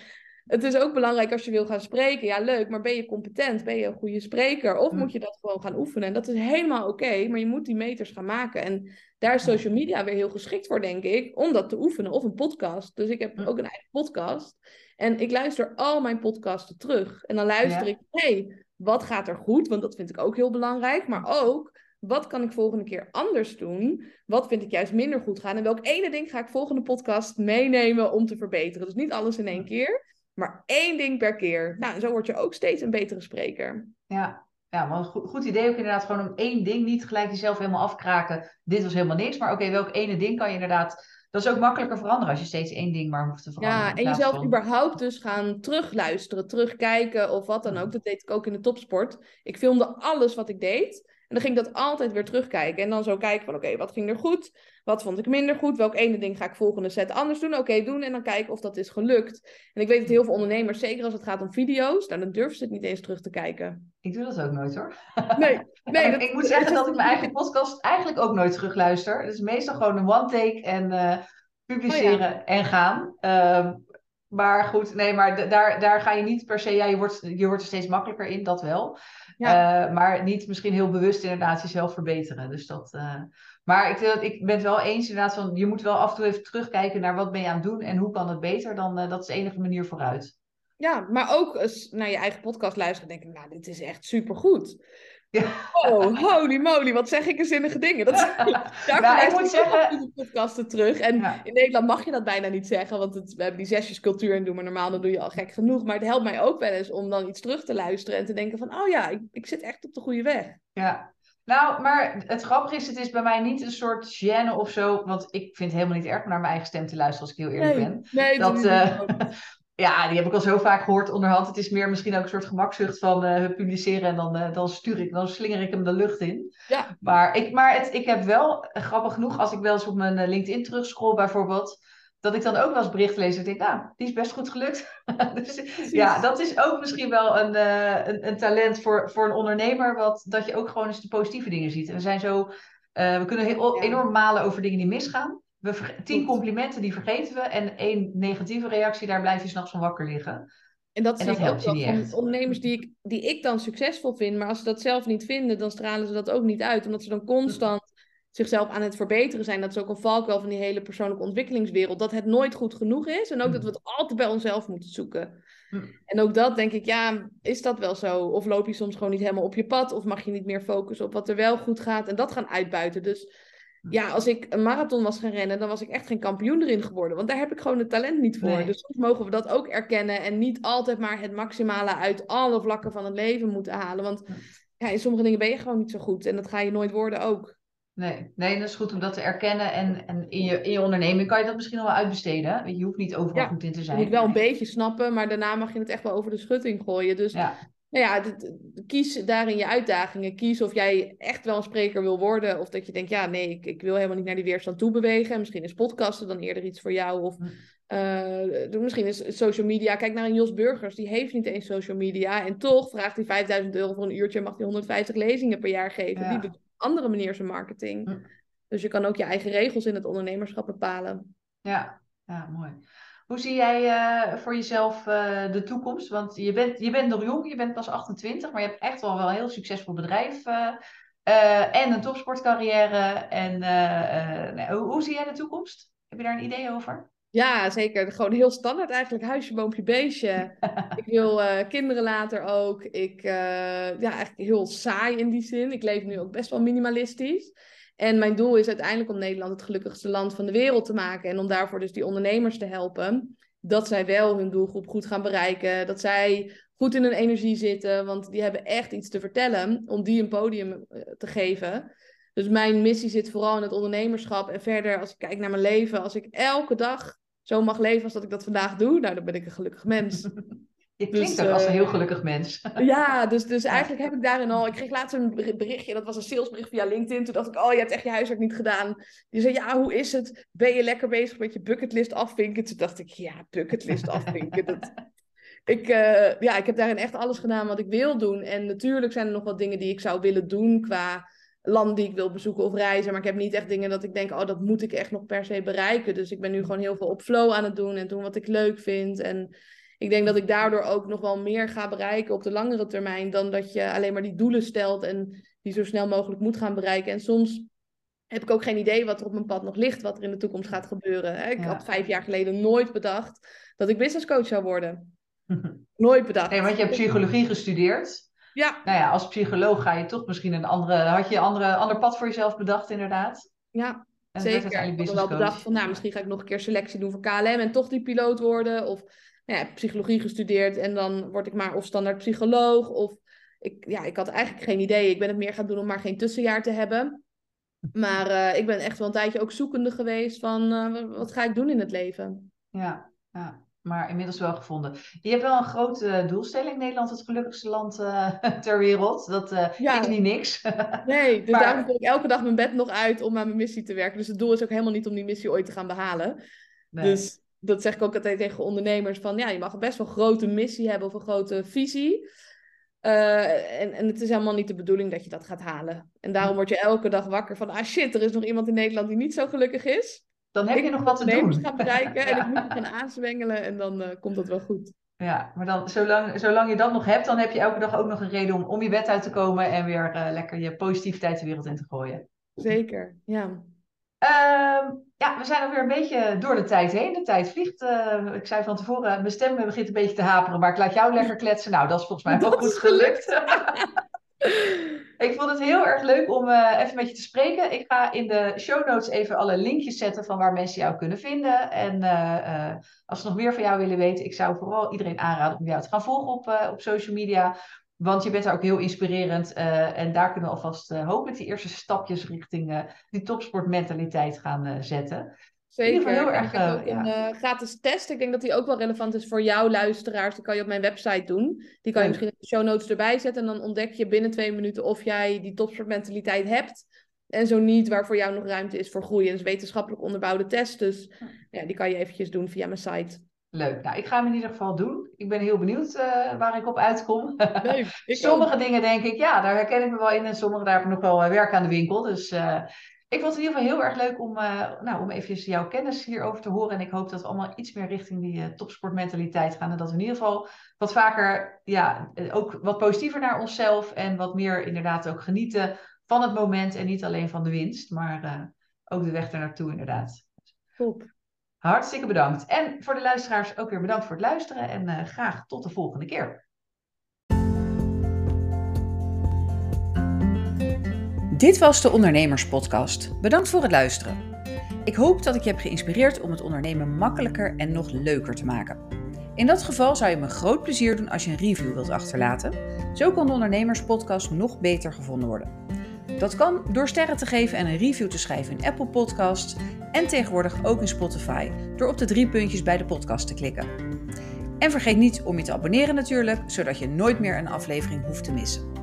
het is ook belangrijk als je wil gaan spreken. Ja, leuk, maar ben je competent? Ben je een goede spreker? Of moet je dat gewoon gaan oefenen? En dat is helemaal oké, maar je moet die meters gaan maken. En daar is social media weer heel geschikt voor, denk ik, om dat te oefenen. Of een podcast. Dus ik heb ook een eigen podcast. En ik luister al mijn podcasten terug. En dan luister ik, hey, wat gaat er goed? Want dat vind ik ook heel belangrijk. Maar ook, wat kan ik volgende keer anders doen? Wat vind ik juist minder goed gaan? En welk ene ding ga ik volgende podcast meenemen om te verbeteren? Dus niet alles in één keer, maar één ding per keer. Nou, en zo word je ook steeds een betere spreker. Ja, ja, maar een goed, goed, idee ook inderdaad gewoon om één ding niet gelijk jezelf helemaal afkraken. Dit was helemaal niks, maar oké, welk ene ding kan je inderdaad dat is ook makkelijker veranderen als je steeds één ding maar hoeft te veranderen. Ja, en jezelf überhaupt dus gaan terugluisteren, terugkijken of wat dan ook. Dat deed ik ook in de topsport. Ik filmde alles wat ik deed. En dan ging ik dat altijd weer terugkijken. En dan zo kijken van, oké, wat ging er goed? Wat vond ik minder goed? Welk ene ding ga ik volgende set anders doen? Oké, doen. En dan kijken of dat is gelukt. En ik weet dat heel veel ondernemers, zeker als het gaat om video's, nou, dan durven ze het niet eens terug te kijken. Ik doe dat ook nooit hoor. Nee, nee dat... ik moet zeggen dat ik mijn eigen podcast eigenlijk ook nooit terugluister. Het is meestal gewoon een one take en uh, publiceren oh, en gaan. Uh, maar goed, nee, maar daar, daar ga je niet per se, ja, je wordt, je wordt er steeds makkelijker in, dat wel. Ja. Uh, maar niet misschien heel bewust inderdaad jezelf verbeteren. Dus dat, uh, maar ik, ik ben het wel eens inderdaad van, je moet wel af en toe even terugkijken naar wat ben je aan het doen en hoe kan het beter. Dan, uh, dat is de enige manier vooruit. Ja, maar ook eens naar je eigen podcast luisteren en denken, nou, dit is echt supergoed. Ja. Oh, holy moly, wat zeg ik een zinnige dingen. Dat, daar nou, ik moet zeggen... de podcasten terug. En in Nederland mag je dat bijna niet zeggen, want het, we hebben die zesjescultuur en doen, maar normaal dan doe je al gek genoeg. Maar het helpt mij ook wel eens om dan iets terug te luisteren en te denken van, oh ja, ik, ik zit echt op de goede weg. Ja, nou, maar het grappige is, het is bij mij niet een soort gêne of zo. Want ik vind het helemaal niet erg om naar mijn eigen stem te luisteren, als ik heel eerlijk ben. Nee, dat, uh, Ja, die heb ik al zo vaak gehoord onderhand. Het is meer misschien ook een soort gemakzucht van uh, publiceren en dan, uh, dan stuur ik, dan slinger ik hem de lucht in. Ja. Maar ik, maar het, ik heb wel, grappig genoeg, als ik wel eens op mijn LinkedIn terugscroll bijvoorbeeld, dat ik dan ook wel eens bericht lees en denk, nou, die is best goed gelukt. dus ja, dat is ook misschien wel een, een, een, talent voor, voor een ondernemer, wat, dat je ook gewoon eens de positieve dingen ziet. En we zijn zo, we kunnen heel, enorm malen over dingen die misgaan. We tien complimenten die vergeten we en één negatieve reactie, daar blijf je s'nachts van wakker liggen. En dat, en dat helpt je niet echt. ondernemers die ik, die ik dan succesvol vind, maar als ze dat zelf niet vinden, dan stralen ze dat ook niet uit. Omdat ze dan constant zichzelf aan het verbeteren zijn. Dat is ook een valkuil van die hele persoonlijke ontwikkelingswereld. Dat het nooit goed genoeg is en ook dat we het altijd bij onszelf moeten zoeken. En ook dat denk ik, ja, is dat wel zo? Of loop je soms gewoon niet helemaal op je pad? Of mag je niet meer focussen op wat er wel goed gaat en dat gaan uitbuiten? Dus ja, als ik een marathon was gaan rennen, dan was ik echt geen kampioen erin geworden. Want daar heb ik gewoon het talent niet voor. Dus soms mogen we dat ook erkennen. En niet altijd maar het maximale uit alle vlakken van het leven moeten halen. Want ja, in sommige dingen ben je gewoon niet zo goed. En dat ga je nooit worden ook. Nee, nee, dat is goed om dat te erkennen. En, en in, je, in je onderneming kan je dat misschien wel uitbesteden. Je hoeft niet overal goed in te zijn. Je moet wel een beetje snappen, maar daarna mag je het echt wel over de schutting gooien. Dus ja. Nou ja, kies daarin je uitdagingen. Kies of jij echt wel een spreker wil worden. Of dat je denkt, ja, nee, ik, ik wil helemaal niet naar die weerstand toe bewegen. En misschien is podcasten dan eerder iets voor jou. Of uh, misschien is social media. Kijk naar een Jos Burgers, die heeft niet eens social media. En toch vraagt hij 5000 euro voor een uurtje en mag hij 150 lezingen per jaar geven. Die doet andere manier zijn marketing. Dus je kan ook je eigen regels in het ondernemerschap bepalen. Ja, ja mooi. Hoe zie jij uh, voor jezelf uh, de toekomst? Want je bent, je bent nog jong, je bent pas 28, maar je hebt echt wel, wel een heel succesvol bedrijf uh, en een topsportcarrière. En hoe, zie jij de toekomst? Heb je daar een idee over? Ja, zeker. Gewoon heel standaard eigenlijk. Huisje, boompje, beestje. ik wil kinderen later ook. Ik, ja, eigenlijk heel saai in die zin. Ik leef nu ook best wel minimalistisch. En mijn doel is uiteindelijk om Nederland het gelukkigste land van de wereld te maken. En om daarvoor dus die ondernemers te helpen. Dat zij wel hun doelgroep goed gaan bereiken. Dat zij goed in hun energie zitten. Want die hebben echt iets te vertellen. Om die een podium eh, te geven. Dus mijn missie zit vooral in het ondernemerschap. En verder, als ik kijk naar mijn leven. Als ik elke dag zo mag leven als dat ik dat vandaag doe. Nou, dan ben ik een gelukkig mens. Je klinkt dus, ook als een heel eh, gelukkig mens. Ja, dus, dus eigenlijk heb ik daarin al... Ik kreeg laatst een berichtje, dat was een salesbericht via LinkedIn. Toen dacht ik, oh, je hebt echt je huiswerk niet gedaan. Die zei, ja, hoe is het? Ben je lekker bezig met je bucketlist afvinken? Toen dacht ik, ja, bucketlist afvinken. dat... ik, uh, ja, ik heb daarin echt alles gedaan wat ik wil doen. En natuurlijk zijn er nog wat dingen die ik zou willen doen qua landen die ik wil bezoeken of reizen. Maar ik heb niet echt dingen dat ik denk, oh, dat moet ik echt nog per se bereiken. Dus ik ben nu gewoon heel veel op flow aan het doen en doen wat ik leuk vind. En ik denk dat ik daardoor ook nog wel meer ga bereiken op de langere termijn dan dat je alleen maar die doelen stelt en die zo snel mogelijk moet gaan bereiken. En soms heb ik ook geen idee wat er op mijn pad nog ligt, wat er in de toekomst gaat gebeuren. Ik had vijf jaar geleden nooit bedacht dat ik businesscoach zou worden. nooit bedacht. Nee, want je hebt psychologie gestudeerd. Ja. Nou ja, als psycholoog ga je toch misschien een andere, had je een andere, ander pad voor jezelf bedacht inderdaad. Ja, en zeker. Ik had wel bedacht van, nou, misschien ga ik nog een keer selectie doen voor KLM en toch die piloot worden. Of nou ja, psychologie gestudeerd en dan word ik maar of standaard psycholoog. Of ik, ja, ik had eigenlijk geen idee. Ik ben het meer gaan doen om maar geen tussenjaar te hebben. Maar uh, ik ben echt wel een tijdje ook zoekende geweest van uh, wat ga ik doen in het leven. Ja, ja. Maar inmiddels wel gevonden. Je hebt wel een grote doelstelling. Nederland het gelukkigste land uh, ter wereld. Dat uh, ja. is niet niks. nee, dus maar... daarom voel ik elke dag mijn bed nog uit om aan mijn missie te werken. Dus het doel is ook helemaal niet om die missie ooit te gaan behalen. Nee. Dus dat zeg ik ook altijd tegen ondernemers. Van ja, je mag best wel een grote missie hebben of een grote visie. Uh, en, en het is helemaal niet de bedoeling dat je dat gaat halen. En daarom word je elke dag wakker van... ah shit, er is nog iemand in Nederland die niet zo gelukkig is. Dan heb je nog wat te doen. gaan bereiken en ik moet gaan aanzwengelen en dan uh, komt dat wel goed. Ja, maar dan, zolang, zolang je dat nog hebt, dan heb je elke dag ook nog een reden om, om je bed uit te komen en weer uh, lekker je positiviteit de wereld in te gooien. Zeker, ja. Uh, ja, we zijn alweer een beetje door de tijd heen. De tijd vliegt. Uh, ik zei van tevoren, mijn stem begint een beetje te haperen, maar ik laat jou lekker kletsen. Nou, dat is volgens mij wel goed gelukt. Ik vond het heel erg leuk om uh, even met je te spreken. Ik ga in de show notes even alle linkjes zetten van waar mensen jou kunnen vinden. En uh, als ze nog meer van jou willen weten, ik zou vooral iedereen aanraden om jou te gaan volgen op, op social media. Want je bent daar ook heel inspirerend. en daar kunnen we alvast hopelijk die eerste stapjes richting die topsportmentaliteit gaan zetten. Zeker. Heel erg, ik heb ook een uh, gratis test. Ik denk dat die ook wel relevant is voor jouw luisteraars. Die kan je op mijn website doen. Die kan je misschien in de show notes erbij zetten. En dan ontdek je binnen twee minuten of jij die topsportmentaliteit hebt. En zo niet, waar voor jou nog ruimte is voor groei. En is wetenschappelijk onderbouwde test. Dus ja, die kan je eventjes doen via mijn site. Leuk. Nou, ik ga hem in ieder geval doen. Ik ben heel benieuwd uh, waar ik op uitkom. Leuk. sommige dingen denk ik, ja, daar herken ik me wel in. En sommige daar heb ik nog wel werk aan de winkel. Dus uh, ik vond het in ieder geval heel erg leuk om, uh, nou, om even jouw kennis hierover te horen. En ik hoop dat we allemaal iets meer richting die uh, topsportmentaliteit gaan. En dat we in ieder geval wat vaker, ja, eh, ook wat positiever naar onszelf. En wat meer inderdaad ook genieten van het moment. En niet alleen van de winst, maar uh, ook de weg ernaartoe inderdaad. Top. Hartstikke bedankt. En voor de luisteraars ook weer bedankt voor het luisteren. En graag tot de volgende keer. Dit was de Ondernemerspodcast. Bedankt voor het luisteren. Ik hoop dat ik je heb geïnspireerd om het ondernemen makkelijker en nog leuker te maken. In dat geval zou je me groot plezier doen als je een review wilt achterlaten. Zo kan de Ondernemerspodcast nog beter gevonden worden. Dat kan door sterren te geven en een review te schrijven in Apple Podcasts en tegenwoordig ook in Spotify door op de drie puntjes bij de podcast te klikken. En vergeet niet om je te abonneren natuurlijk, zodat je nooit meer een aflevering hoeft te missen.